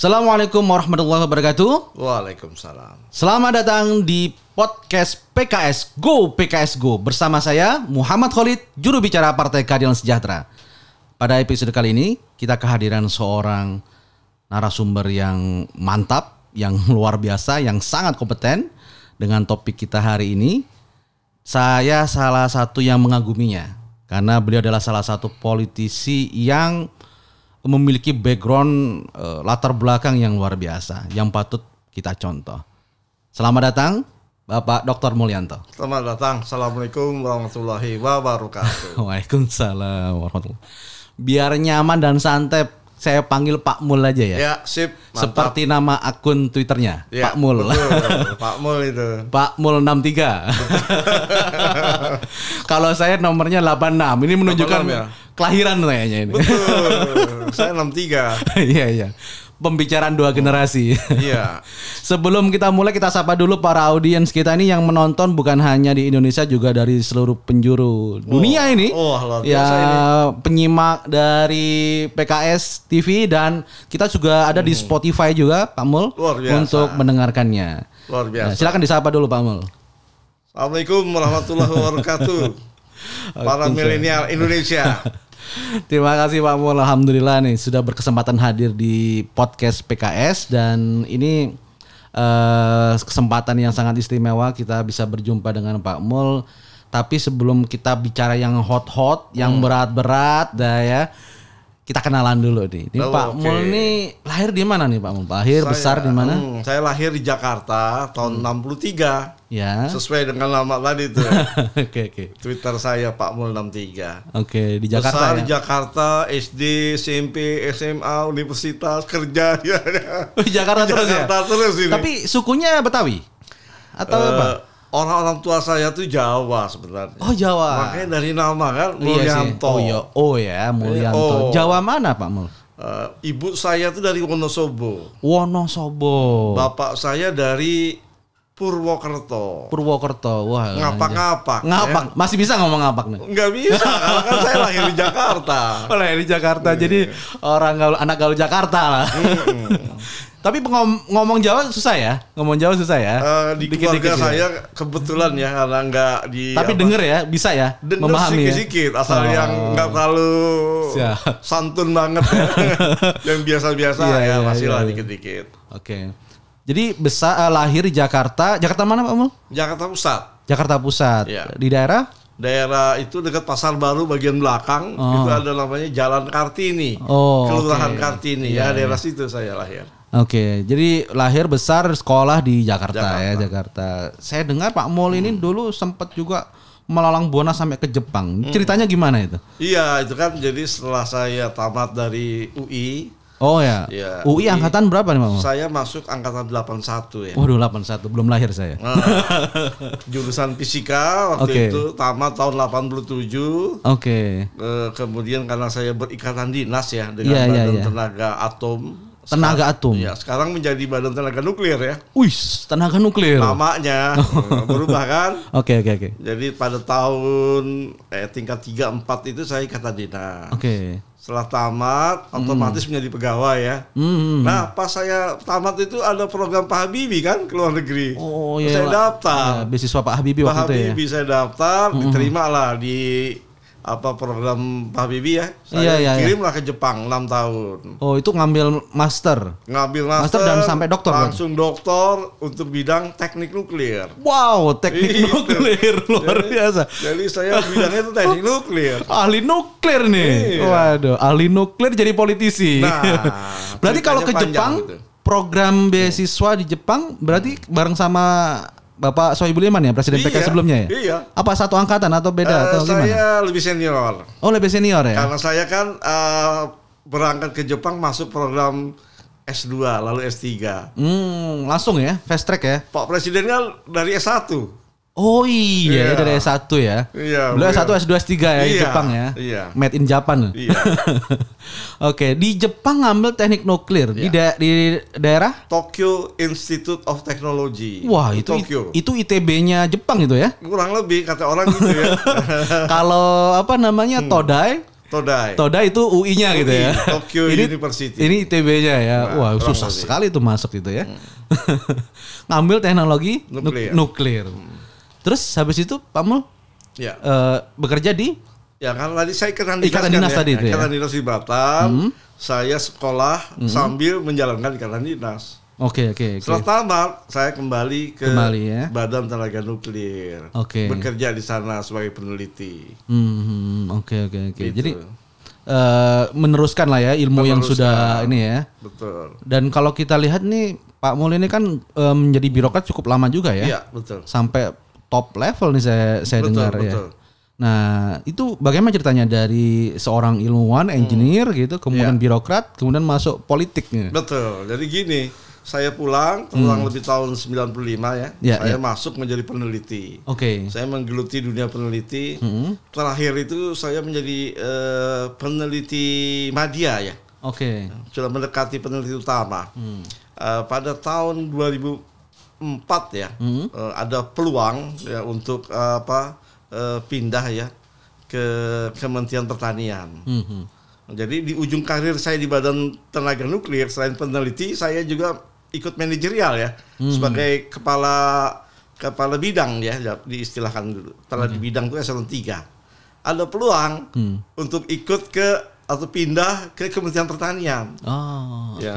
Assalamualaikum warahmatullahi wabarakatuh. Waalaikumsalam. Selamat datang di podcast PKS Go PKS Go bersama saya Muhammad Khalid, juru bicara Partai Keadilan Sejahtera. Pada episode kali ini kita kehadiran seorang narasumber yang mantap, yang luar biasa, yang sangat kompeten dengan topik kita hari ini. Saya salah satu yang mengaguminya karena beliau adalah salah satu politisi yang memiliki background eh, latar belakang yang luar biasa yang patut kita contoh. Selamat datang Bapak Dr. Mulyanto. Selamat datang. Assalamualaikum warahmatullahi wabarakatuh. Waalaikumsalam warahmatullahi. Biar nyaman dan santai saya panggil Pak Mul aja ya. ya, sip. Mantap. Seperti nama akun Twitternya Ya, Pak Mul. betul. Pak Mul itu. Pak Mul 63. Kalau saya nomornya 86. Ini menunjukkan 86 ya? Kelahiran kayaknya ini. Betul. Saya 63. Iya iya. Pembicaraan dua generasi. Iya. Sebelum kita mulai kita sapa dulu para audiens kita ini yang menonton bukan hanya di Indonesia juga dari seluruh penjuru dunia ini. oh, luar ya biasa ini. penyimak dari PKS TV dan kita juga ada di Spotify juga Pak Mul Hmm. Luar biasa. untuk mendengarkannya. Luar Nah, biasa. silakan disapa dulu Pak Mul. Assalamualaikum warahmatullahi wabarakatuh. Para milenial Indonesia. Terima kasih Pak Mul. Alhamdulillah nih sudah berkesempatan hadir di podcast PKS dan ini eh, kesempatan yang sangat istimewa kita bisa berjumpa dengan Pak Mul. Tapi sebelum kita bicara yang hot-hot, yang Hmm. berat-berat, dah ya kita kenalan dulu nih. Ini Oh, Pak oke. Mul nih lahir di mana nih Pak Mul? Lahir besar di mana? Hmm, saya lahir di Jakarta tahun 63. Ya. Sesuai dengan nama tadi tuh. Oke oke. Twitter saya Pak Mul 63. Oke di Jakarta Besar ya. di Jakarta, SD, SMP, SMA, universitas, kerja ya. Di Jakarta terus ya. Jakarta terus ini. Tapi sukunya Betawi atau Eh, apa? Orang-orang tua saya tuh Jawa sebenarnya. Oh Jawa. Makanya dari nama kan Iya sih. Mulyanto. Oh iya, oh ya Mulyanto. Oh. Jawa mana Pak Mul? Eh, ibu saya tuh dari Wonosobo. Wonosobo. Bapak saya dari Purwokerto. Purwokerto. Wah. Ngapak-ngapak. Ngapak. Masih bisa ngomong ngapak nih. Ya. Nggak bisa, karena kan saya lahir di Jakarta. Oleh di Jakarta. Jadi orang gaul anak gaul Jakarta lah. Tapi ngom- ngomong Jawa susah ya? Ngomong Jawa susah ya? Eh, di Dikit-dikit keluarga ya. saya kebetulan ya karena nggak di Tapi apa, denger ya, bisa ya? denger memahami ya? sedikit-sedikit asal Oh. yang nggak terlalu Siap. santun banget ya. yang biasa-biasa Iya, ya iya, masih iya, lah iya. dikit-dikit. Oke. Jadi besar eh, lahir di Jakarta. Jakarta mana Pak Mul? Jakarta Pusat. Jakarta Pusat. Iya. Di daerah? Daerah itu dekat Pasar Baru bagian belakang Oh. itu ada namanya Jalan Kartini. Oh, Kelurahan oke. Kartini Iya, ya daerah situ saya lahir. Oke, jadi lahir besar sekolah di Jakarta, Jakarta. ya Jakarta. Saya dengar Pak Mul ini dulu sempat juga melalang buana sampai ke Jepang. Ceritanya gimana itu? Iya, itu kan jadi setelah saya tamat dari UI, Oh ya, Iya, UI UI. angkatan berapa nih Pak Mul? saya masuk angkatan 81 ya. Waduh 81, belum lahir saya. Nah, jurusan fisika waktu Oke. itu tamat tahun 87. Oke. Eh, kemudian karena saya berikatan dinas ya dengan iya, Badan iya. Tenaga Atom. Tenaga atom. Ya, sekarang menjadi Badan Tenaga Nuklir ya. Wih, tenaga nuklir. Namanya eh, berubah kan? Oke, oke, oke. Jadi pada tahun eh, tingkat 3 4 itu saya ikatan dinas. Oke. Setelah tamat otomatis menjadi pegawai ya. Hmm. Nah, pas saya tamat itu ada program Pak Habibie kan ke luar negeri. Oh iya. Saya Pak. daftar. Ya, beasiswa Pak Habibie Pak waktu itu ya. Habibie saya daftar, diterima lah di apa program Pak Habibie ya. Iya, Saya iya, iya. kirimlah ke Jepang 6 tahun. Oh, itu ngambil master. Ngambil Master master, dan sampai doktor, kan? Langsung doktor untuk bidang teknik nuklir. Wow, teknik Iya. nuklir luar biasa. Jadi saya bidangnya itu teknik nuklir. Ahli nuklir nih. Iya. Waduh, ahli nuklir jadi politisi. Nah, berarti kalau ke Jepang, gitu. program beasiswa di Jepang berarti bareng sama Bapak Sohibul Iman ya, Presiden PKS Iya, sebelumnya ya? Iya. Apa satu angkatan atau beda Eh, atau gimana? saya lebih senior. Oh, lebih senior ya? Karena saya kan eh, berangkat ke Jepang masuk program S2 lalu S3. Hmm, langsung ya, fast track ya. Pak Presiden kan dari S1. Oh iya, Iya. dari S1 ya. Iya, Beliau beliau. S1 S2 S3 ya di Iya, Jepang ya. iya. Made in Japan. Iya. Oke, di Jepang ngambil teknik nuklir di Iya. da- di daerah Tokyo Institute of Technology. Wah, Di itu Tokyo. itu ITB-nya Jepang itu ya. Kurang lebih kata orang gitu ya. Kalau apa namanya Hmm. Todai Todai. Toda itu UI-nya gitu ya. Tokyo ini, University. Ini ITB-nya ya. Nah, Wah, susah lebih. sekali itu masuk itu ya. Ngambil teknologi nuk- Nuklir. nuklir. Terus habis itu Pak Mul Ya. eh, bekerja di Ya kan tadi saya ikatan dinas, Ikatan kan dinas ya. tadi itu ya? Ikatan dinas di Batam. Saya sekolah sambil menjalankan ikatan dinas. Oke, oke, oke. Setelah tamat, saya kembali ke Kembali ya. Badan Tenaga Nuklir. Oke. Bekerja di sana sebagai peneliti. Hmm, oke oke oke. Gitu. Jadi eh, meneruskan lah ya ilmu yang sudah ini ya. Betul. Dan kalau kita lihat nih Pak Mul ini kan eh, menjadi birokrat cukup lama juga ya. Iya, betul. Sampai top level nih saya saya Betul, dengar ya. betul. Nah, itu bagaimana ceritanya dari seorang ilmuwan, engineer gitu, kemudian Iya. birokrat, kemudian masuk politiknya. Betul. Jadi gini, saya pulang kurang lebih tahun 95 ya. Ya, saya ya. masuk menjadi peneliti. Oke. Saya menggeluti dunia peneliti. Hmm. Terakhir itu saya menjadi eh, peneliti media ya. Oke. Sudah mendekati peneliti utama. Hmm. Eh, pada tahun 2004 ya, Hmm. eh, ada peluang ya untuk eh, apa eh, pindah ya ke Kementerian Pertanian. Mhm. Jadi di ujung karir saya di Badan Tenaga Nuklir selain peneliti saya juga ikut manajerial ya Hmm. sebagai kepala kepala bidang ya ya, diistilahkan dulu. Kepala di bidang itu eselon 3. Ada peluang Hmm. untuk ikut ke atau pindah ke Kementerian Pertanian. Oh, oke. Ya.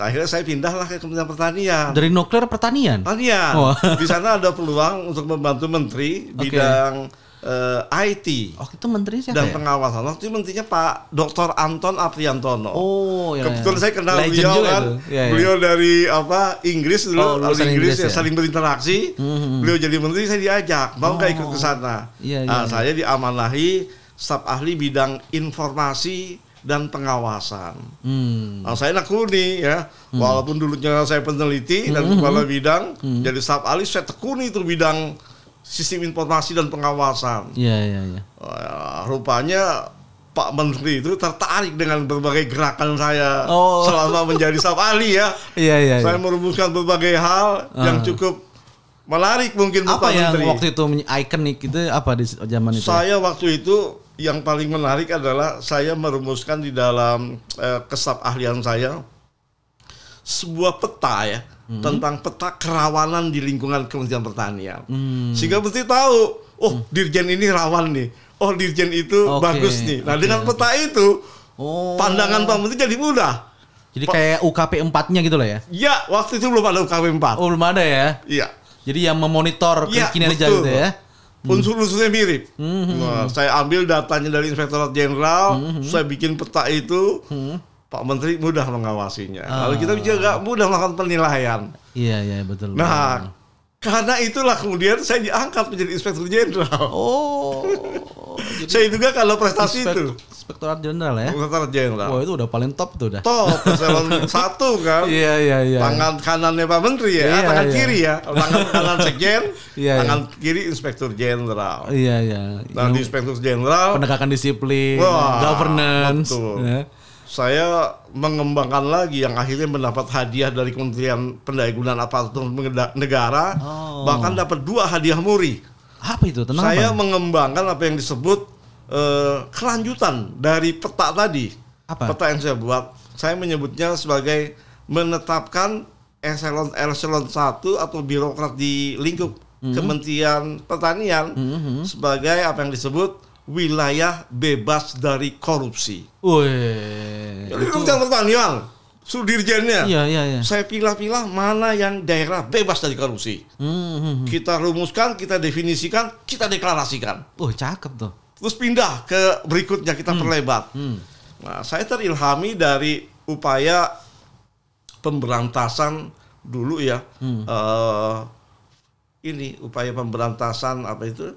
Akhirnya saya pindahlah ke Kementerian Pertanian. Dari nuklir pertanian. Pertanian. Wah. Di sana ada peluang untuk membantu menteri Oke. bidang eh, IT Oh, itu menteri siapa dan ya? pengawasan. Waktu itu menterinya Pak Dr. Anton Apriantono. Oh, ya. Kebetulan ya. saya kenal Legend beliau juga kan. Ya, ya. Beliau dari apa Inggris dulu, Oh, lalu Inggris, Inggris ya, ya? saling berinteraksi. Mhm. Beliau jadi menteri saya diajak, mau nggak Oh. ikut ke sana? Iya, Nah, iya, saya diamanahi staf ahli bidang informasi dan pengawasan. Hmm. Nah, saya nekuni ya, walaupun dulunya saya peneliti dan kepala bidang, jadi staf ahli saya tekuni itu bidang sistem informasi dan pengawasan. Iya, iya, iya. Wah, rupanya Pak Menteri itu tertarik dengan berbagai gerakan saya Oh. selama menjadi staf ahli ya. Iya, iya, Saya iya. merumuskan berbagai hal yang Ah. cukup menarik mungkin Apa Pak yang Menteri. waktu itu ikonik itu apa di zaman itu? Saya waktu itu yang paling menarik adalah saya merumuskan di dalam eh, kesab ahlian saya sebuah peta ya tentang peta kerawanan di lingkungan Kementerian Pertanian. Hmm. Sehingga mesti tahu, oh dirjen ini rawan nih. Oh dirjen itu Oke, bagus nih. Nah, oke, dengan peta itu Oh. pandangan Pak Menteri jadi mudah. Jadi kayak UKP 4-nya gitu lah ya. Ya, waktu itu belum ada UKW 4. Oh, belum ada ya. Iya. Jadi yang memonitor Iya, kinerja betul. gitu ya. Unsur-unsurnya mirip. Hmm. Nah, saya ambil datanya dari Inspektorat Jenderal, Hmm. saya bikin peta itu. Pak Menteri mudah mengawasinya. Ah. Lalu kita juga mudah melakukan penilaian. Iya, iya, betul. Nah, karena itulah kemudian saya diangkat menjadi Inspektur Jenderal. Oh. saya juga kalau prestasi Inspek- itu Inspektorat Jenderal ya. Inspektorat Jenderal. Wah, itu udah paling top tuh udah. Top, eselon satu kan. Iya, iya, iya. Tangan kanannya Pak Menteri ya, Iya, tangan iya. kiri ya, tangan kanan sekjen, Iya, tangan kiri Inspektur Jenderal. Iya, iya. Nah di Inspektur Jenderal Penegakan disiplin, Wah, governance. betul. ya. Saya mengembangkan lagi yang akhirnya mendapat hadiah dari Kementerian Pendayagunaan Aparatur Negara, Oh. bahkan dapat dua hadiah muri. Apa itu? Tentang saya apa? mengembangkan apa yang disebut eh, kelanjutan dari peta tadi. Apa? Peta yang saya buat, saya menyebutnya sebagai menetapkan eselon eselon 1 atau birokrat di lingkup Mhm. Kementerian Pertanian sebagai apa yang disebut wilayah bebas dari korupsi. Wih. Jadi Kementerian Pertanian, Sudirjennya, Iya, iya, iya. saya pilah-pilah mana yang daerah bebas dari korupsi. Hmm, hmm, hmm. Kita rumuskan, kita definisikan, kita deklarasikan. Wah, cakep tuh. Terus pindah ke berikutnya kita perlebar. Hmm. Nah, saya terilhami dari upaya pemberantasan dulu ya. Hmm. Eh, ini upaya pemberantasan apa itu?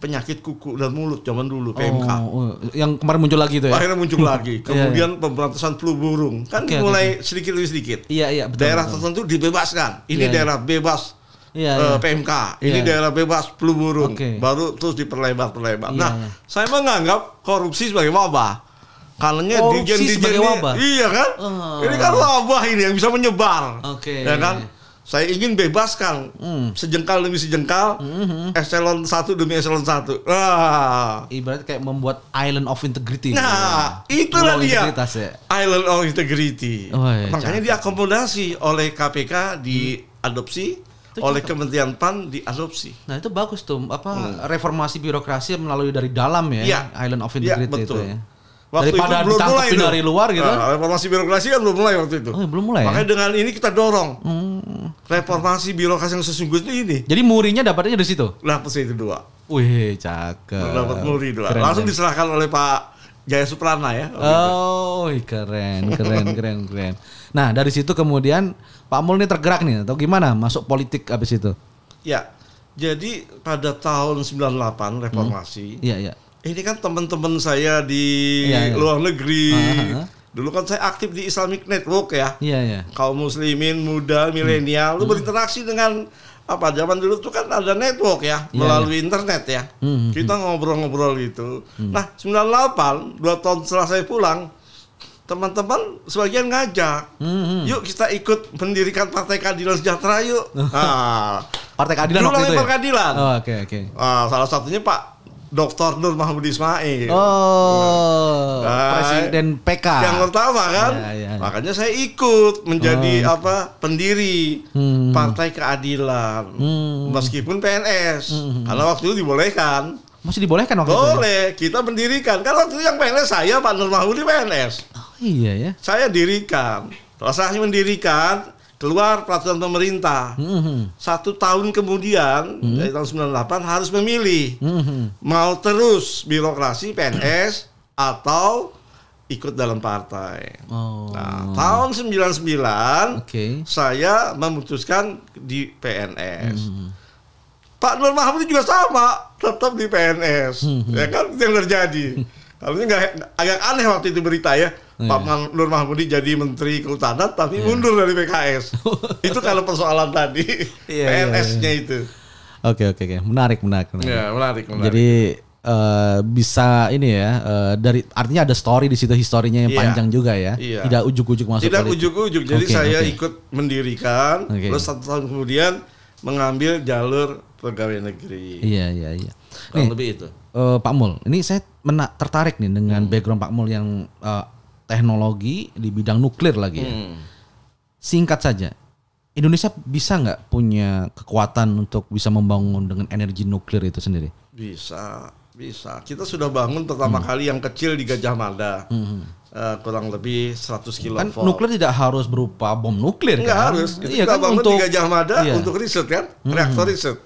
Penyakit kuku dan mulut zaman dulu PMK. Oh, oh, yang kemarin muncul lagi tuh ya. Akhirnya muncul lagi. Kemudian pemberantasan flu burung. Kan Oke, dimulai sedikit demi sedikit. Iya, iya, betul. daerah betul. tertentu dibebaskan. Ini Iya, iya. daerah bebas Iya, eh, iya. PMK. Ini Iya. daerah bebas flu burung. Oke. Baru terus diperlebar-perlebar. Iya, nah, iya. saya menganggap korupsi sebagai wabah. Korupsi sebagai ini- wabah? Iya kan? Ah. Ini kan wabah ini yang bisa menyebar. Oke. Ya kan? Saya ingin bebaskan Hmm. sejengkal demi sejengkal, eselon satu demi eselon satu. Nah, Ibarat kayak membuat island of integrity. nah itulah Pulau dia. ya. Island of Integrity. Oh, iya, Makanya cakep. diakomodasi oleh KPK diadopsi, Itu oleh cakep. Kementerian PAN diadopsi. Nah itu bagus tuh apa reformasi birokrasi melalui dari dalam ya, Hmm. Iya. island of Iya, integrity betul. itu ya. Waktu Daripada itu belum mulai itu. dari luar gitu. Nah, reformasi birokrasi kan belum mulai waktu itu. Oh, belum mulai ya? Makanya dengan ini kita dorong reformasi birokrasi yang sesungguhnya ini. Jadi murinya dapatnya dari situ. Dapat itu dua, Wih, cakep. dapat muri dua. Keren, Langsung keren. diserahkan oleh Pak Jaya Suprana ya. Oh, ih, keren, keren, keren, keren. Nah, dari situ kemudian Pak Mul ini tergerak nih atau gimana masuk politik habis itu? Ya, jadi pada tahun 98 reformasi, Iya, iya. ini kan teman-teman saya di Iya, iya. luar negeri. Aha. Dulu kan saya aktif di Islamic Network ya. Iya, iya. kaum muslimin muda milenial lu berinteraksi dengan apa? Zaman dulu tuh kan ada network ya Iya, melalui internet ya. Hmm, kita ngobrol-ngobrol gitu. Nah 98 dua tahun setelah saya pulang teman-teman sebagian ngajak Hmm, yuk kita ikut mendirikan partai keadilan sejahtera yuk. Nah, Partai Keadilan waktu itu ya? Partai keadilan Oh, oke, oke. Ah, salah satunya Pak Dr. Nur Mahmud Ismail Oh, Nah, Presiden PK. yang pertama kan Ya, ya, ya. makanya saya ikut menjadi Oh. apa pendiri Hmm. partai keadilan Hmm. meskipun PNS karena waktu itu dibolehkan Masih dibolehkan waktu itu? ya? boleh kita mendirikan kan waktu itu yang PNS saya Pak Nur Mahmudi PNS Oh, iya ya. saya dirikan saya mendirikan keluar peraturan pemerintah Hmm, satu tahun kemudian dari tahun 98 harus memilih hmm, mau terus birokrasi PNS atau ikut dalam partai. Oh. Nah, tahun 99 Oke. saya memutuskan di PNS. Pak Nur Mahmud juga sama, tetap di PNS. Ya kan yang terjadi. Harusnya nggak agak aneh waktu itu berita ya. Pak Man- Nur Mahmudi jadi Menteri Kehutanan tapi mundur dari PKS. itu kalau persoalan tadi Iya, iya, PNS-nya itu. Oke, oke, oke. Menarik, menarik, menarik. Ya, menarik, menarik. Jadi eh, bisa ini ya eh, dari artinya ada story di situ historinya yang Iya. panjang juga ya. Iya. Tidak ujuk-ujuk masuk Tidak ujuk-ujuk. Jadi Oke, saya oke. ikut mendirikan, Oke. terus satu tahun kemudian mengambil jalur pegawai negeri. Iya, iya, iya. Kurang Nih, lebih itu. eh, Pak Mul, ini saya mena- tertarik nih dengan Hmm. background Pak Mul yang eh, teknologi di bidang nuklir lagi ya. Hmm. Singkat saja, Indonesia bisa nggak punya kekuatan untuk bisa membangun dengan energi nuklir itu sendiri? Bisa, bisa. Kita sudah bangun Hmm. pertama kali yang kecil di Gajah Mada. Eh, kurang lebih 100 kilo Kan nuklir tidak harus berupa bom nuklir Enggak kan? harus. Itu iya kita kan bangun untuk di Gajah Mada iya. Hmm. untuk riset kan, reaktor riset.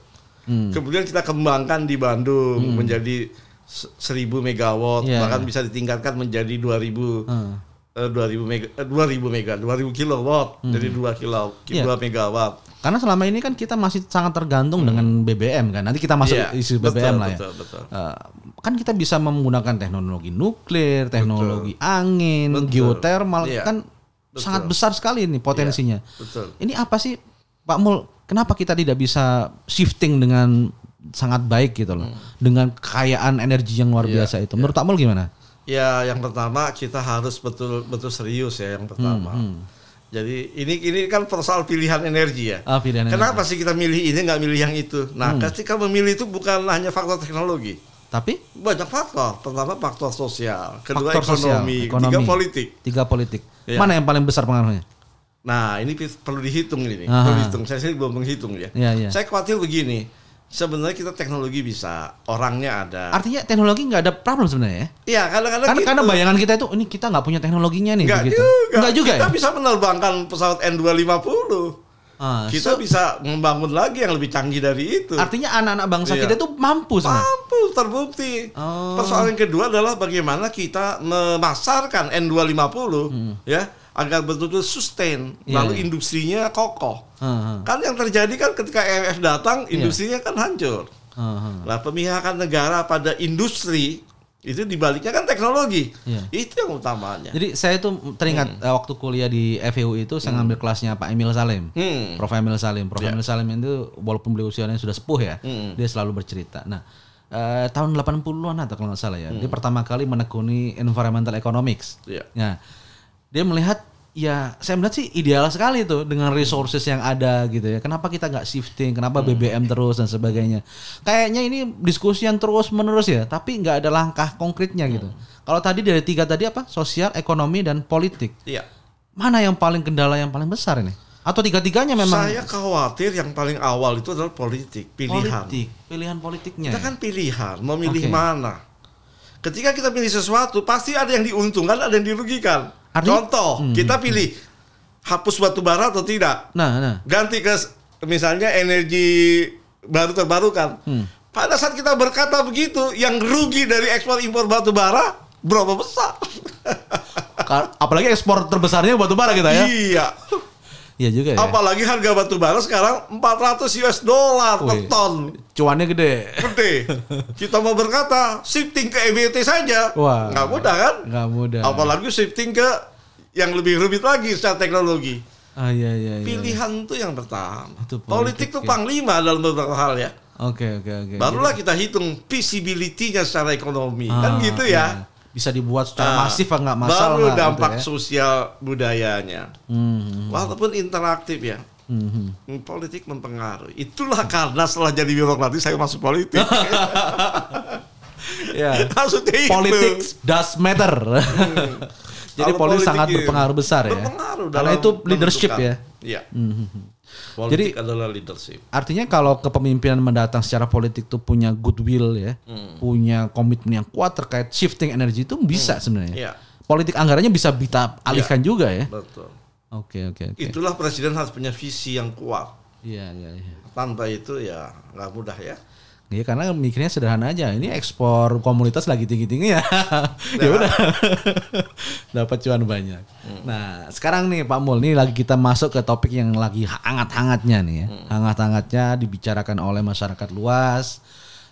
Kemudian kita kembangkan di Bandung menjadi se- 1000 megawatt, Iya. bahkan bisa ditingkatkan menjadi 2000 Hmm. eh, 2000 mega eh, 2000 mega, 2000 kilowatt jadi 2 kilo Hmm. Iya. 2 megawatt. Karena selama ini kan kita masih sangat tergantung dengan BBM kan. Nanti kita masuk Iya, isu betul, BBM lah ya. betul, betul. Eh, kan kita bisa menggunakan teknologi nuklir, teknologi angin, Betul. geotermal Iya, kan betul. sangat besar sekali nih potensinya. Betul. Ini apa sih Pak Mul? Kenapa kita tidak bisa shifting dengan sangat baik gitu loh, dengan kekayaan energi yang luar Hmm. Iya, biasa itu? Menurut Pak Mul gimana? Ya, yang pertama kita harus betul betul serius ya yang pertama. Hmm, Jadi ini ini kan persoal pilihan energi ya. Ah, pilihan Kenapa sih kita milih ini nggak milih yang itu? Nah, ketika memilih itu bukan hanya faktor teknologi, Tapi banyak faktor. Pertama faktor sosial, kedua faktor sosial, ekonomi, ekonomi, ketiga politik. tiga politik. Iya. Mana yang paling besar pengaruhnya? Nah, ini perlu dihitung ini. Aha. Perlu dihitung. Saya sendiri belum menghitung ya. Iya, iya. Saya khawatir begini. Sebenarnya kita teknologi bisa, orangnya ada. Artinya teknologi nggak ada problem sebenarnya ya? Iya, kadang-kadang Karena, gitu. karena bayangan kita itu ini kita nggak punya teknologinya nih Enggak begitu. juga. Nggak juga kita ya? bisa menerbangkan pesawat N250. Ah, kita so, bisa membangun lagi yang lebih canggih dari itu. artinya anak-anak bangsa Iya. kita itu mampu sebenarnya. Mampu terbukti. Oh. Persoalan yang kedua adalah bagaimana kita memasarkan N250 ya agar betul-betul sustain, Iya, lalu iya. industrinya kokoh. Heeh, Kan yang terjadi kan ketika EMF datang, industrinya kan hancur. heeh. Nah, pemihakan negara pada industri itu dibaliknya kan teknologi. Iya. Itu yang utamanya. Jadi saya tuh teringat eh, waktu kuliah di FEU itu saya ngambil kelasnya Pak Emil Salim. Hmm. Prof Emil Salim. Prof Iya. Emil Salim itu walaupun beliau usianya sudah sepuh ya, Hmm. dia selalu bercerita. Nah, eh, tahun 80-an atau kalau nggak salah ya, dia pertama kali menekuni environmental economics. Iya. Nah, dia melihat ya saya melihat sih ideal sekali tuh dengan resources yang ada gitu ya. Kenapa kita nggak shifting? Kenapa Hmm. BBM terus dan sebagainya? Kayaknya ini diskusi yang terus menerus ya, tapi nggak ada langkah konkretnya gitu. Hmm. Kalau tadi dari tiga tadi apa? Sosial, ekonomi dan politik. Iya. Mana yang paling kendala yang paling besar ini? Atau tiga-tiganya memang Saya khawatir yang paling awal itu adalah politik, pilihan. politik, pilihan politiknya. Kita ya? kan pilihan, mau milih Oke. mana. Ketika kita pilih sesuatu, pasti ada yang diuntungkan, ada yang dirugikan. Artinya- Contoh, kita pilih hapus batu bara atau tidak, Nah, nah. ganti ke misalnya energi baru terbarukan. Hmm. Pada saat kita berkata begitu, yang rugi dari ekspor impor batu bara berapa besar? Apalagi ekspor terbesarnya batu bara kita ya. Iya. Iya juga ya. Apalagi harga batu bara sekarang 400 US dollar per ton. Cuannya gede. Gede. Kita mau berkata shifting ke EBT saja. Wah. Nggak mudah kan? Nggak mudah. Apalagi shifting ke yang lebih rumit lagi secara teknologi. Ah iya iya iya. Pilihan itu yang pertama. Itu politik, politik itu ya. panglima dalam beberapa hal ya. Oke oke oke. Barulah kita hitung visibility-nya secara ekonomi. Ah, kan gitu ya. iya. Bisa dibuat secara Nah, masif apa nggak masalah Baru gitu dampak ya. sosial budayanya. Hmm, Walaupun interaktif ya. hmm, hmm. Hmm, Politik mempengaruhi. Itulah karena setelah jadi birokrat saya masuk politik. Ya. Maksudnya itu. Politics does matter. Jadi Kalau politik sangat iya, berpengaruh besar ya. Berpengaruh Karena itu leadership menentukan. ya. Iya. Hmm, hmm, hmm. Politik adalah leadership. Artinya kalau kepemimpinan mendatang secara politik itu punya goodwill ya, Hmm. punya komitmen yang kuat terkait shifting energi itu bisa sebenarnya. Iya. Politik anggarannya bisa kita alihkan juga ya. Betul. Oke oke oke. Itulah presiden harus punya visi yang kuat. Iya iya iya. Tanpa itu ya nggak mudah ya. Iya karena mikirnya sederhana aja. Ini ekspor komunitas lagi tinggi-tinggi ya. ya udah. Dapat cuan banyak. Nah, sekarang nih Pak Mul, nih lagi kita masuk ke topik yang lagi hangat-hangatnya nih ya. Hangat-hangatnya dibicarakan oleh masyarakat luas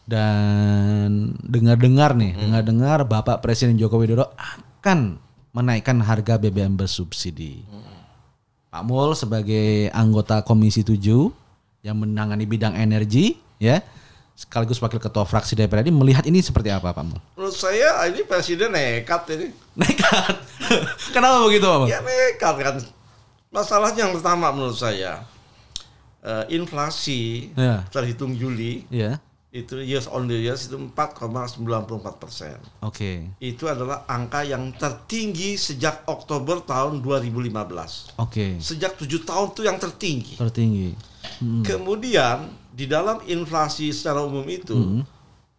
dan dengar-dengar nih, dengar-dengar Bapak Presiden Joko Widodo akan menaikkan harga BBM bersubsidi. Pak Mul sebagai anggota Komisi 7 yang menangani bidang energi ya sekaligus wakil ketua fraksi DPR ini melihat ini seperti apa Pak Mul? Menurut saya ini presiden nekat ini. Nekat. Kenapa begitu Pak Mul? Ya nekat kan. Masalahnya yang pertama menurut saya eh, inflasi Ya. terhitung Juli Iya. Itu years on the years itu 4,94 persen. Oke. Itu adalah angka yang tertinggi sejak Oktober tahun 2015. Oke. Sejak tujuh tahun itu yang tertinggi. Tertinggi. Hmm. Kemudian di dalam inflasi secara umum itu, Hmm.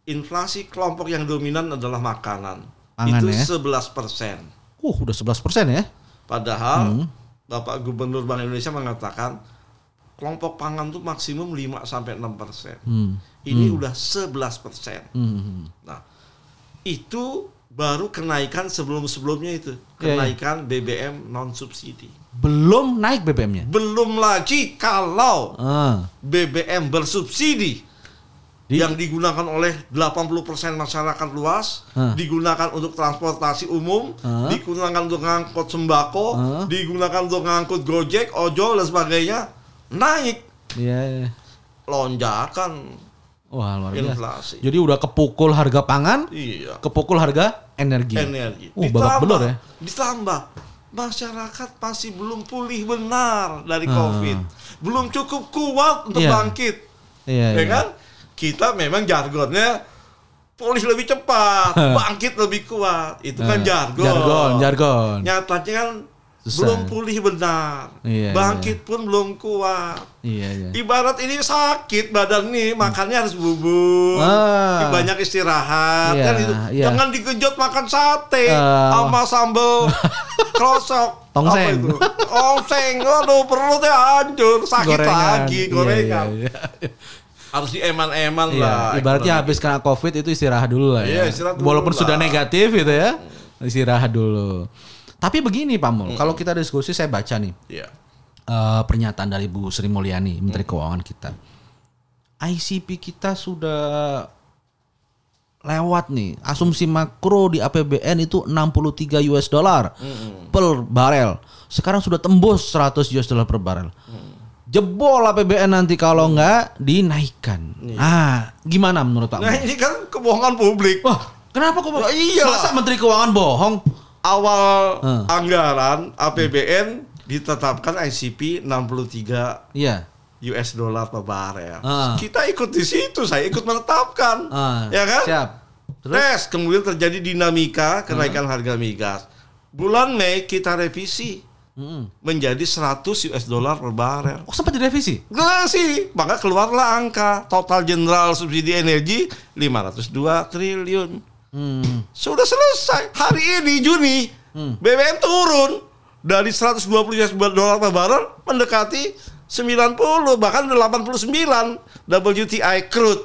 inflasi kelompok yang dominan adalah makanan. Pangan itu ya? 11 persen. Uh, udah 11% ya? Padahal Hmm. Bapak Gubernur Bank Indonesia mengatakan kelompok pangan itu maksimum 5 sampai 6 persen. Hmm. Ini udah 11 persen. Hmm. Nah, itu baru kenaikan sebelum-sebelumnya itu. Iya, iya. Kenaikan BBM non subsidi. Belum naik BBM-nya. Belum lagi kalau Ah. BBM bersubsidi Di- yang digunakan oleh 80% masyarakat luas, Hah. digunakan untuk transportasi umum, Hah. digunakan untuk ngangkut sembako, digunakan untuk ngangkut Gojek, ojol dan sebagainya, naik Iya. iya. lonjakan Wah, luar biasa. inflasi. Jadi udah kepukul harga pangan, Iya. kepukul harga energi. Energi. Uh, babak belur ya. Ditambah masyarakat masih belum pulih benar dari Ah. Covid. Belum cukup kuat untuk Iya. bangkit. Iya, ya iya. kan? Kita memang jargonnya pulih lebih cepat, bangkit lebih kuat. Itu kan Ah, jargon. Jargon, jargon. Nyatanya kan Susah. belum pulih benar. Iya, bangkit pun belum kuat. Iya, iya. Ibarat ini sakit badan nih, makannya harus bubur, Ah. banyak istirahat, Iya, kan itu. iya. Jangan digejot makan sate Ah. sama sambal krosok. Tongseng. Apa itu? Tongseng, aduh perutnya hancur, sakit lagi, Iya, gorengan. iya, iya. Harus dieman-eman Iya, lah. ibaratnya habis kena covid itu istirahat dulu lah ya. Iya, istirahat dulu Walaupun lah. sudah negatif gitu ya, istirahat dulu. Tapi begini Pak Mul, kalau kita diskusi saya baca nih Iya. eh, pernyataan dari Bu Sri Mulyani, Menteri Keuangan kita. ICP kita sudah lewat nih. Asumsi makro di APBN itu 63 US dollar per barel. Sekarang sudah tembus 100 US dollar per barel. Jebol APBN nanti kalau nggak dinaikkan. Ah, gimana menurut Pak? Nah ini kan kebohongan publik. Wah, kenapa kok? Ya iyalah. Masa Menteri Keuangan bohong? Awal Hmm. anggaran APBN ditetapkan ICP 63 Iya. US dollar per barel. Ah. Kita ikut di situ, saya ikut menetapkan. Ah, ya kan? Siap. Terus? Tes, kemudian terjadi dinamika kenaikan harga migas. Bulan Mei kita revisi Mm-mm. menjadi 100 US dollar per barel. Oh sempat direvisi? Enggak sih, maka keluarlah angka total general subsidi energi 502 triliun. Hmm. Sudah selesai. Hari ini Juni BBM turun dari 120 US dolar per barrel mendekati 90 bahkan 89 WTI crude.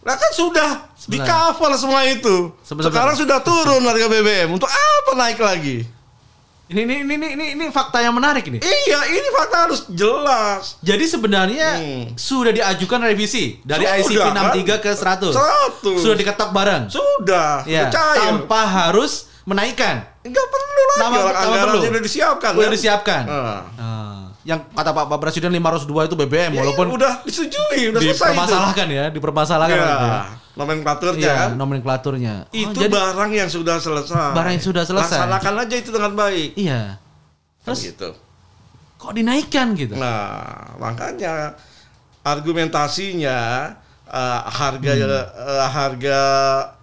Nah kan sudah di cover semua itu. Sebentar, Sekarang sudah turun harga BBM. Untuk apa naik lagi? Ini, ini ini ini ini fakta yang menarik ini. Iya, ini fakta harus jelas. Jadi sebenarnya Hmm. sudah diajukan revisi dari Sudah, ICP kan? 63 ke 100. 100. Sudah diketok bareng. Sudah, Ya, percaya. tanpa harus menaikkan. Enggak perlu lagi Nama- nama perlu. udah disiapkan. Udah kan? disiapkan. Ah. Ah. Yang kata Pak, Pak Presiden 502 itu BBM Ya, walaupun iya, udah disetujui, udah selesai itu. dipermasalahkan ya, dipermasalahkan Ya, waktu itu. nomenklaturnya Iya, kan. nomenklaturnya. Oh, Itu jadi- barang yang sudah selesai. Barang yang sudah selesai. Laksanakan aja itu dengan baik. Iya. Kan Terus gitu. kok dinaikkan gitu? Nah, makanya argumentasinya eh, harga Hmm. eh, harga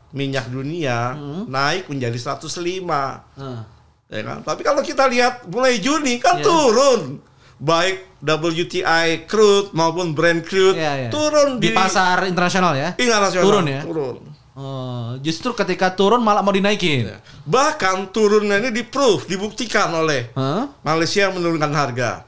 minyak dunia naik menjadi 105. Ah. ya kan? Tapi kalau kita lihat mulai Juni kan Iya. turun, baik WTI crude maupun Brent crude Iya, iya. turun di, pasar internasional ya. internasional. Turun ya? Turun. Oh, justru ketika turun malah mau dinaikin. Ya. Bahkan turunnya ini di proof, dibuktikan oleh Hah? Malaysia menurunkan harga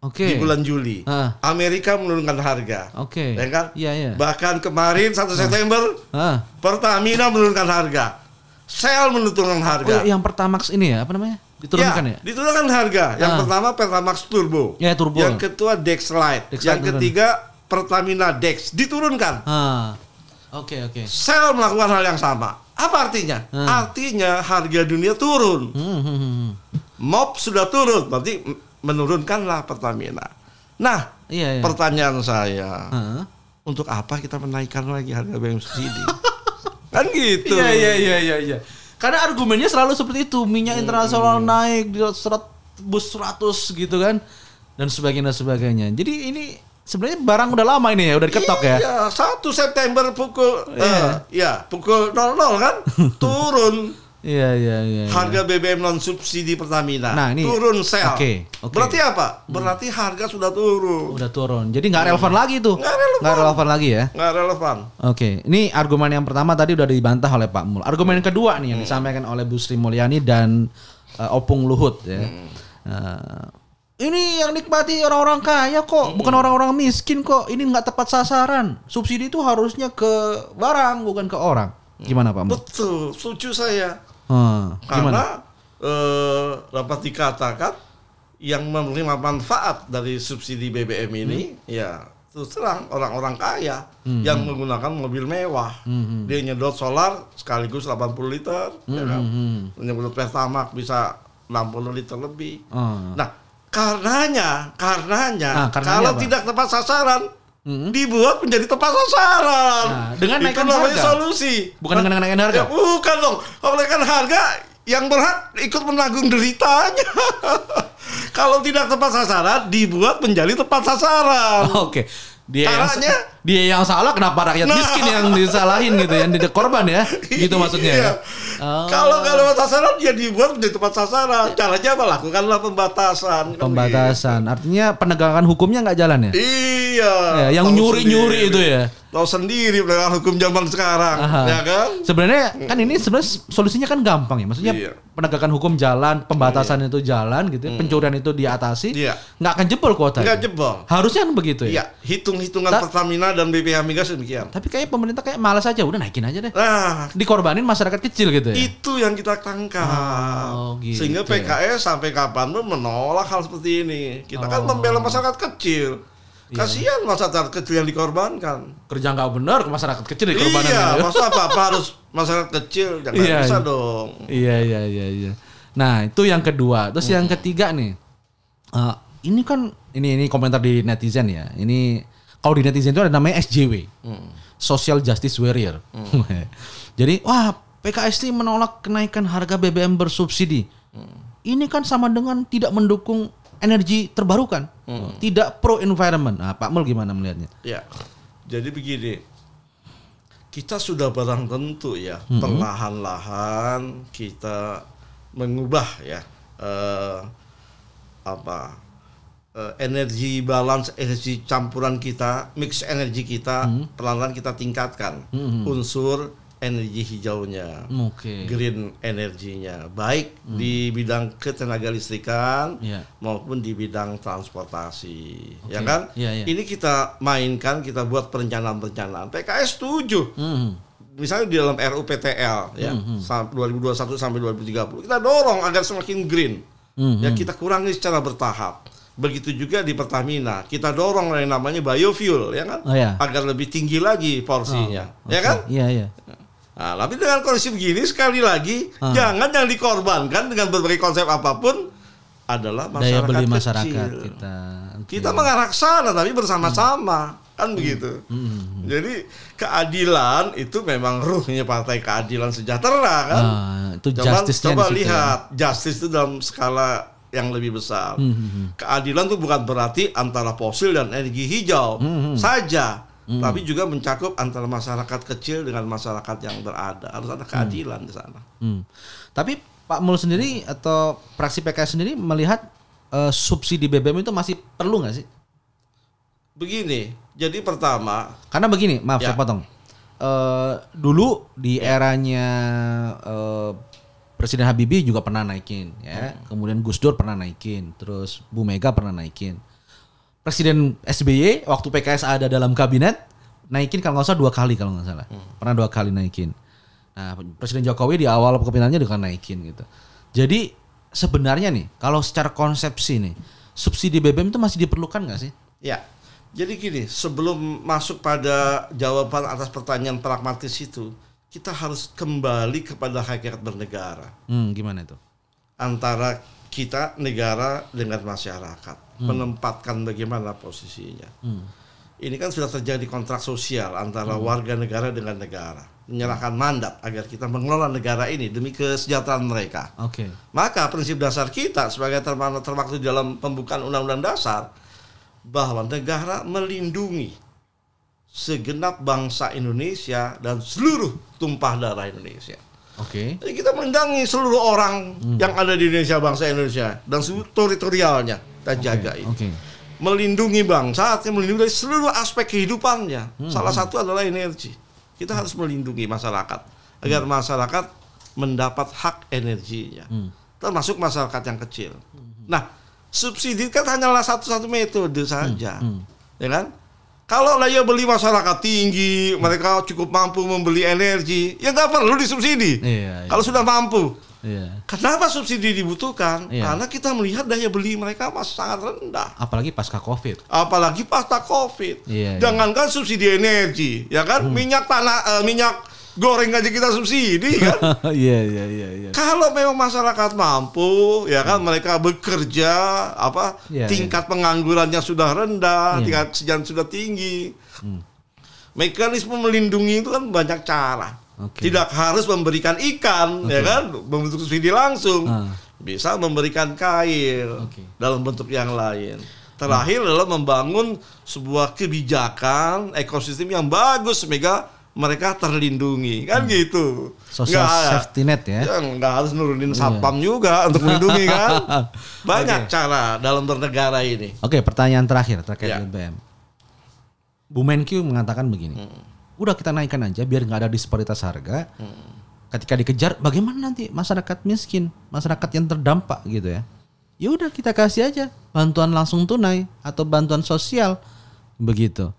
Oke. di bulan Juli. Ah. Amerika menurunkan harga. Oke. Ya kan? Iya, iya. Bahkan kemarin 1 September Ah. Pertamina menurunkan harga. Shell menurunkan harga. Oh, yang Pertamax ini ya, apa namanya? Diturunkan ya? Diturunkan harga. Yang Ah. pertama Pertamax Turbo. Ya, turbo. Yang kedua Dex Lite. Dex yang turun. ketiga Pertamina Dex diturunkan. Ah. Oke, oke. Shell melakukan hal yang sama. Apa artinya? Ah. Artinya harga dunia turun. Hmm, hmm, hmm. MOP sudah turun, berarti menurunkanlah Pertamina. Nah, Iya, iya. pertanyaan saya, untuk apa kita menaikkan lagi harga BBM subsidi? kan gitu. Iya, iya, iya, iya, iya. Karena argumennya selalu seperti itu, minyak internasional naik di serat bus 100 gitu kan dan sebagainya dan sebagainya. Jadi ini sebenarnya barang udah lama ini ya, udah diketok ya. Iya, 1 September pukul Iya. eh, ya, pukul 00 kan turun Iya, iya, iya. iya. harga BBM non subsidi Pertamina. Nah, ini- turun sel. oke, oke. Berarti apa? Berarti harga sudah turun. udah turun. Jadi nggak relevan lagi tuh. Nggak relevan. Nggak relevan lagi ya. Nggak relevan. Oke, ini argumen yang pertama tadi udah dibantah oleh Pak Mul. Argumen yang kedua nih yang disampaikan oleh Bu Sri Mulyani dan eh, Opung Luhut ya. Eh, ini yang nikmati orang-orang kaya kok, bukan orang-orang miskin kok. Ini nggak tepat sasaran. Subsidi itu harusnya ke barang bukan ke orang. Gimana Pak? Betul, setuju saya. Hmm, Karena eh, dapat dikatakan yang menerima manfaat dari subsidi BBM ini ya terus terang orang-orang kaya Hmm, yang menggunakan mobil mewah. Dia nyedot solar sekaligus 80 liter, ya kan? hmm. Menyedot Pertamax bisa 60 liter lebih. Oh. Nah, karenanya, karenanya, Ah, karenanya kalau apa? tidak tepat sasaran, Mm-mm. dibuat menjadi tepat sasaran. Nah, dengan Itu naikkan namanya harga. solusi. Bukan dengan naikkan harga. Ya, bukan dong. Kalau naikkan harga, yang berhak ikut menanggung deritanya. Kalau tidak tepat sasaran, dibuat menjadi tepat sasaran. Oke. Dia yang, Caranya? dia yang salah kenapa rakyat Nah. miskin yang disalahin gitu yang jadi korban ya? Gitu maksudnya. ya? Iya. Oh. Kalau nggak tepat sasaran, ya dibuat menjadi tepat sasaran. Caranya apa? Lakukanlah pembatasan. Kan Pembatasan. Artinya penegakan hukumnya nggak jalan ya? begitu. Iya. Ya, yang nyuri-nyuri itu ya. Tahu sendiri penegakan hukum zaman sekarang, Aha. ya kan? Sebenarnya kan ini sebenarnya solusinya kan gampang ya. Maksudnya Iya. penegakan hukum jalan, pembatasan itu jalan gitu, ya, pencurian itu diatasi, Iya. nggak akan jebol kuota. Nggak jebol. Harusnya kan begitu ya. Iya, hitung-hitungan Ta- Pertamina dan BPH Migas demikian. Tapi kayak pemerintah kayak malas aja, udah naikin aja deh. Nah, Dikorbanin masyarakat kecil gitu ya. itu yang kita tangkap. Oh, gitu Sehingga ya. PKS sampai kapan pun menolak hal seperti ini. Kita kan Oh. membela masyarakat kecil. Iya. Kasihan masyarakat kecil yang dikorbankan. Kerja nggak benar ke masyarakat kecil dikorbanin. Iya, gitu. masa apa-apa harus masyarakat kecil? Jangan Iya, bisa iya. dong. Iya iya iya iya. Nah itu yang kedua. Terus yang ketiga nih, Eh, ini kan ini ini komentar di netizen ya. Ini kalau di netizen itu ada namanya SJW, Social Justice Warrior. Jadi wah PKS ini menolak kenaikan harga BBM bersubsidi. Ini kan sama dengan tidak mendukung energi terbarukan, tidak pro environment. Nah, Pak Mul gimana melihatnya? Ya, jadi begini, kita sudah barang tentu ya, perlahan-lahan kita mengubah ya eh, apa eh, energi balance, energi campuran kita, mix energi kita, perlahan-lahan kita tingkatkan. Unsur energi hijaunya. Oke. green energinya baik di bidang ketenaga listrikan Iya. maupun di bidang transportasi ya Oke. kan Iya, iya. ini kita mainkan kita buat perencanaan-perencanaan PKS setuju Hmm. misalnya di dalam RUPTL ya sam- 2021 sampai 2030 kita dorong agar semakin green Hmm, ya kita kurangi secara bertahap begitu juga di Pertamina kita dorong yang namanya biofuel ya kan Oh, ya. agar lebih tinggi lagi porsinya ya Oke. kan Iya, iya. Nah, tapi dengan kondisi begini sekali lagi Ah. jangan yang dikorbankan dengan berbagai konsep apa pun adalah Daya masyarakat beli kecil. masyarakat kita. Oke. Kita mengarah ke sana tapi bersama-sama kan Hmm. begitu. Jadi keadilan itu memang ruhnya Partai Keadilan Sejahtera kan. Ah, itu coba coba ya. lihat justice itu dalam skala yang lebih besar. Hmm, Keadilan itu bukan berarti antara fosil dan energi hijau Hmm, saja, tapi juga mencakup antara masyarakat kecil dengan masyarakat yang berada. Harus ada keadilan di sana. Hmm. Tapi Pak Mul sendiri atau fraksi PKS sendiri melihat eh, subsidi BBM itu masih perlu nggak sih? Begini, jadi pertama, Karena begini, maaf Ya. saya potong. Eh, dulu di eranya eh, Presiden Habibie juga pernah naikin, ya. Kemudian Gus Dur pernah naikin, terus Bu Mega pernah naikin. Presiden SBY waktu PKS ada dalam kabinet naikin kalau nggak salah dua kali kalau nggak salah, pernah dua kali naikin. Nah Presiden Jokowi di awal kepemimpinannya juga naikin gitu. Jadi sebenarnya nih kalau secara konsepsi nih subsidi BBM itu masih diperlukan nggak sih? ya. Jadi gini, sebelum masuk pada jawaban atas pertanyaan pragmatis itu, kita harus kembali kepada hakikat bernegara. Hmm, gimana itu? antara kita negara dengan masyarakat menempatkan bagaimana posisinya. Ini kan sudah terjadi kontrak sosial antara warga negara dengan negara, menyerahkan mandat agar kita mengelola negara ini demi kesejahteraan mereka. Oke. Maka prinsip dasar kita sebagai terma- termaktub dalam pembukaan Undang-Undang Dasar bahwa negara melindungi segenap bangsa Indonesia dan seluruh tumpah darah Indonesia. Oke. Jadi kita melindungi seluruh orang yang ada di Indonesia, bangsa Indonesia dan seluruh teritorialnya kita jaga ini. Oke. Melindungi bangsa artinya melindungi dari seluruh aspek kehidupannya. Salah satu adalah energi. Kita harus melindungi masyarakat agar masyarakat mendapat hak energinya. Termasuk masyarakat yang kecil. Nah, subsidi kan hanyalah satu-satu metode saja. Ya kan? Kalau daya beli masyarakat tinggi, mereka cukup mampu membeli energi, ya nggak perlu disubsidi. Iya, iya. Kalau sudah mampu, Iya. kenapa subsidi dibutuhkan? Iya. Karena kita melihat daya beli mereka masih sangat rendah. Apalagi pasca Covid. Apalagi pasca COVID. Iya, iya. Jangankan subsidi energi, ya kan? Minyak tanah, eh, minyak goreng aja kita subsidi kan? Iya iya iya iya. Kalau memang masyarakat mampu, ya kan mereka bekerja, apa Iya, tingkat penganggurannya sudah rendah, Iya. tingkat kesejahteraan sudah tinggi. Mekanisme melindungi itu kan banyak cara. Oke. Tidak harus memberikan ikan, ya kan, membentuk subsidi langsung. Ah. Bisa memberikan kail Oke. dalam bentuk yang lain. Terakhir adalah membangun sebuah kebijakan ekosistem yang bagus sehingga mereka terlindungi kan gitu. Social Nggak- safety net ya. Ya nggak harus nurunin satpam juga untuk melindungi kan. Banyak Oke. cara dalam bernegara ini. Oke, pertanyaan terakhir terkait Ya. BBM. Bu Menkyu mengatakan begini. Udah kita naikkan aja biar nggak ada disparitas harga. Ketika dikejar, bagaimana nanti masyarakat miskin, masyarakat yang terdampak gitu ya? Ya udah kita kasih aja bantuan langsung tunai atau bantuan sosial begitu.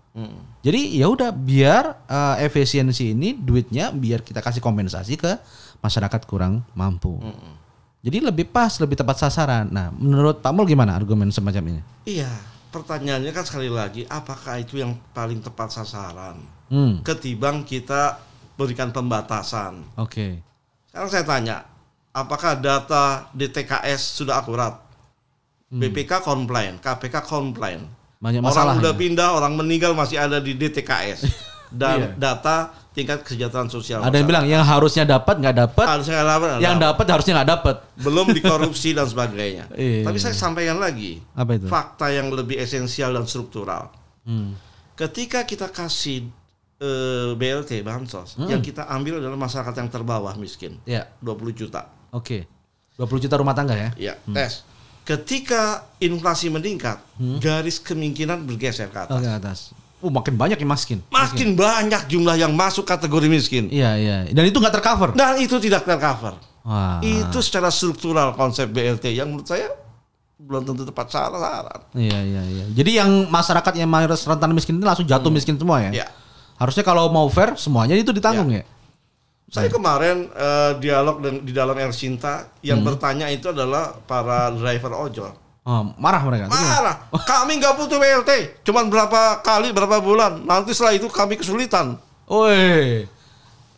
Jadi ya udah biar eh, efisiensi ini duitnya biar kita kasih kompensasi ke masyarakat kurang mampu. Jadi lebih pas, lebih tepat sasaran. Nah, menurut Pak Mul gimana argumen semacam ini? Iya, pertanyaannya kan sekali lagi, apakah itu yang paling tepat sasaran? Hmm, Ketimbang kita berikan pembatasan. oke. Sekarang saya tanya, apakah data DTKS sudah akurat? BPK komplain, KPK komplain. Banyak masalah. Orang udah ya? pindah, orang meninggal masih ada di DTKS. Dan Iya. data tingkat kesejahteraan sosial. Ada yang bilang yang harusnya dapat nggak dapat, harusnya nggak dapat, yang dapat harusnya nggak dapat. belum dikorupsi dan sebagainya. Iya. Tapi saya sampaikan lagi Apa itu? fakta yang lebih esensial dan struktural. Hmm. Ketika kita kasih eh, BLT bansos, Hmm. yang kita ambil adalah masyarakat yang terbawah miskin, Ya, 20 juta. oke. 20 juta rumah tangga ya? Ya, tes. Ketika inflasi meningkat, garis kemungkinan bergeser ke atas. Oh, ke atas. Oh, makin banyak yang miskin. Makin banyak jumlah yang masuk kategori miskin. Iya, iya. Dan itu nggak tercover. Dan itu tidak tercover. Wah. Itu secara struktural konsep BLT yang menurut saya belum tentu tepat sasaran. Iya, iya, iya. Jadi yang masyarakat yang mayoritas rentan miskin itu langsung jatuh miskin semua ya? Ya. Harusnya kalau mau fair semuanya itu ditanggung ya? Saya kemarin eh, dialog dengan- di dalam El Cinta yang bertanya itu adalah para driver ojol. Oh, marah mereka. Marah. Kami nggak butuh BLT. Cuman berapa kali, berapa bulan. Nanti setelah itu kami kesulitan. Oi.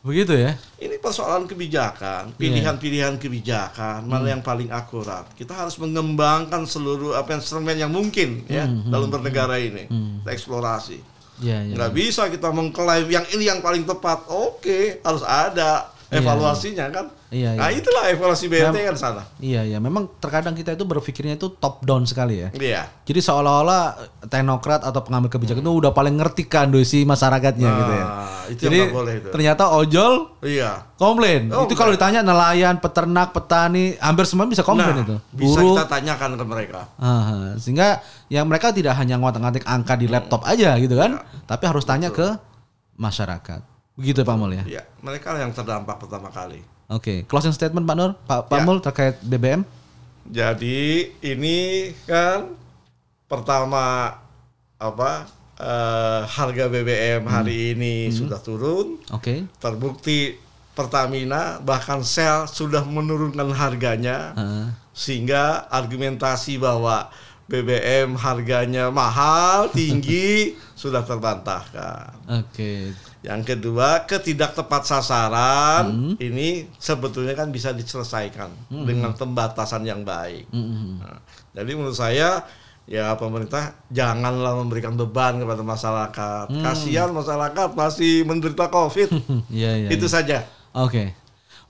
Begitu ya? Ini persoalan kebijakan, pilihan-pilihan kebijakan, mana yang paling akurat. Kita harus mengembangkan seluruh apa instrumen yang mungkin ya dalam bernegara ini. Kita eksplorasi. Iya, iya. Nggak bisa kita mengklaim yang ini yang paling tepat. Oke, harus ada evaluasinya kan. Iya, Nah iya. itulah evaluasi BLT kan sana. Iya, iya. Memang terkadang kita itu berpikirnya itu top down sekali ya. Iya. Jadi seolah-olah teknokrat atau pengambil kebijakan itu udah paling ngerti kondisi masyarakatnya gitu ya. Nah, itu Jadi boleh itu. ternyata ojol Iya. komplain. Oh, itu kalau ditanya nelayan, peternak, petani, hampir semua bisa komplain Nah, itu. bisa Buruh. kita tanyakan ke mereka. Aha, sehingga yang mereka tidak hanya ngotak-ngatik angka di laptop aja gitu kan, tapi harus tanya ke masyarakat. Begitu Pak Mul ya. Iya, mereka yang terdampak pertama kali. Oke, closing statement Pak Nur, Pak, Pak Ya. Mul terkait BBM. Jadi ini kan pertama apa eh, harga BBM hari ini sudah turun, Oke. terbukti Pertamina bahkan Shell sudah menurunkan harganya Heeh. sehingga argumentasi bahwa BBM harganya mahal tinggi sudah terbantahkan. Oke. Yang kedua, ketidak tepat sasaran ini sebetulnya kan bisa diselesaikan dengan pembatasan yang baik. Mm-mm. Nah, jadi menurut saya ya pemerintah janganlah memberikan beban kepada masyarakat. Kasihan masyarakat masih menderita Covid. Iya, iya. Itu iya. saja. Oke.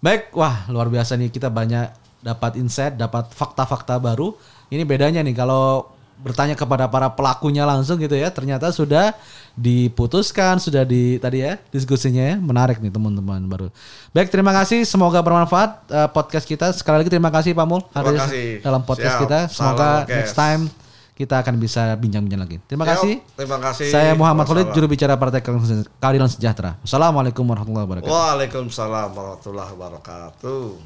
Baik, wah luar biasa nih kita banyak dapat insight, dapat fakta-fakta baru. Ini bedanya nih kalau bertanya kepada para pelakunya langsung gitu ya. Ternyata sudah diputuskan sudah di tadi ya diskusinya ya. menarik nih teman-teman baru. Baik terima kasih. Semoga bermanfaat uh, podcast kita. Sekali lagi terima kasih Pak Mul hadir dalam podcast Siap. kita. Semoga Salam, next time kita akan bisa bincang-bincang lagi. Terima Siap. kasih. Terima kasih. Saya Muhammad Khalid juru bicara Partai Keadilan Sejahtera. Assalamualaikum warahmatullahi wabarakatuh. Waalaikumsalam warahmatullahi wabarakatuh.